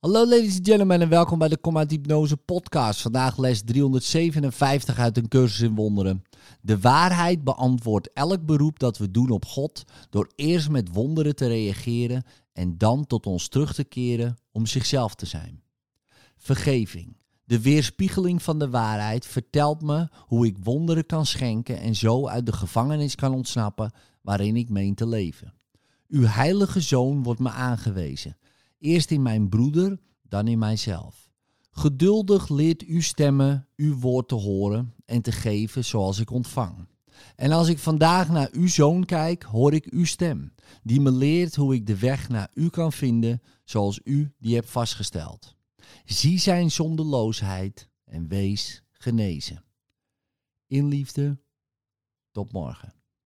Hallo ladies and gentlemen en welkom bij de Kom Hypnose podcast. Vandaag les 357 uit een cursus in wonderen. De waarheid beantwoordt elk beroep dat we doen op God door eerst met wonderen te reageren en dan tot ons terug te keren om zichzelf te zijn. Vergeving. De weerspiegeling van de waarheid vertelt me hoe ik wonderen kan schenken en zo uit de gevangenis kan ontsnappen waarin ik meen te leven. Uw heilige zoon wordt me aangewezen. Eerst in mijn broeder, dan in mijzelf. Geduldig leert u stemmen, uw woord te horen en te geven zoals ik ontvang. En als ik vandaag naar uw zoon kijk, hoor ik uw stem, die me leert hoe ik de weg naar u kan vinden zoals u die hebt vastgesteld. Zie zijn zondeloosheid en wees genezen. In liefde, tot morgen.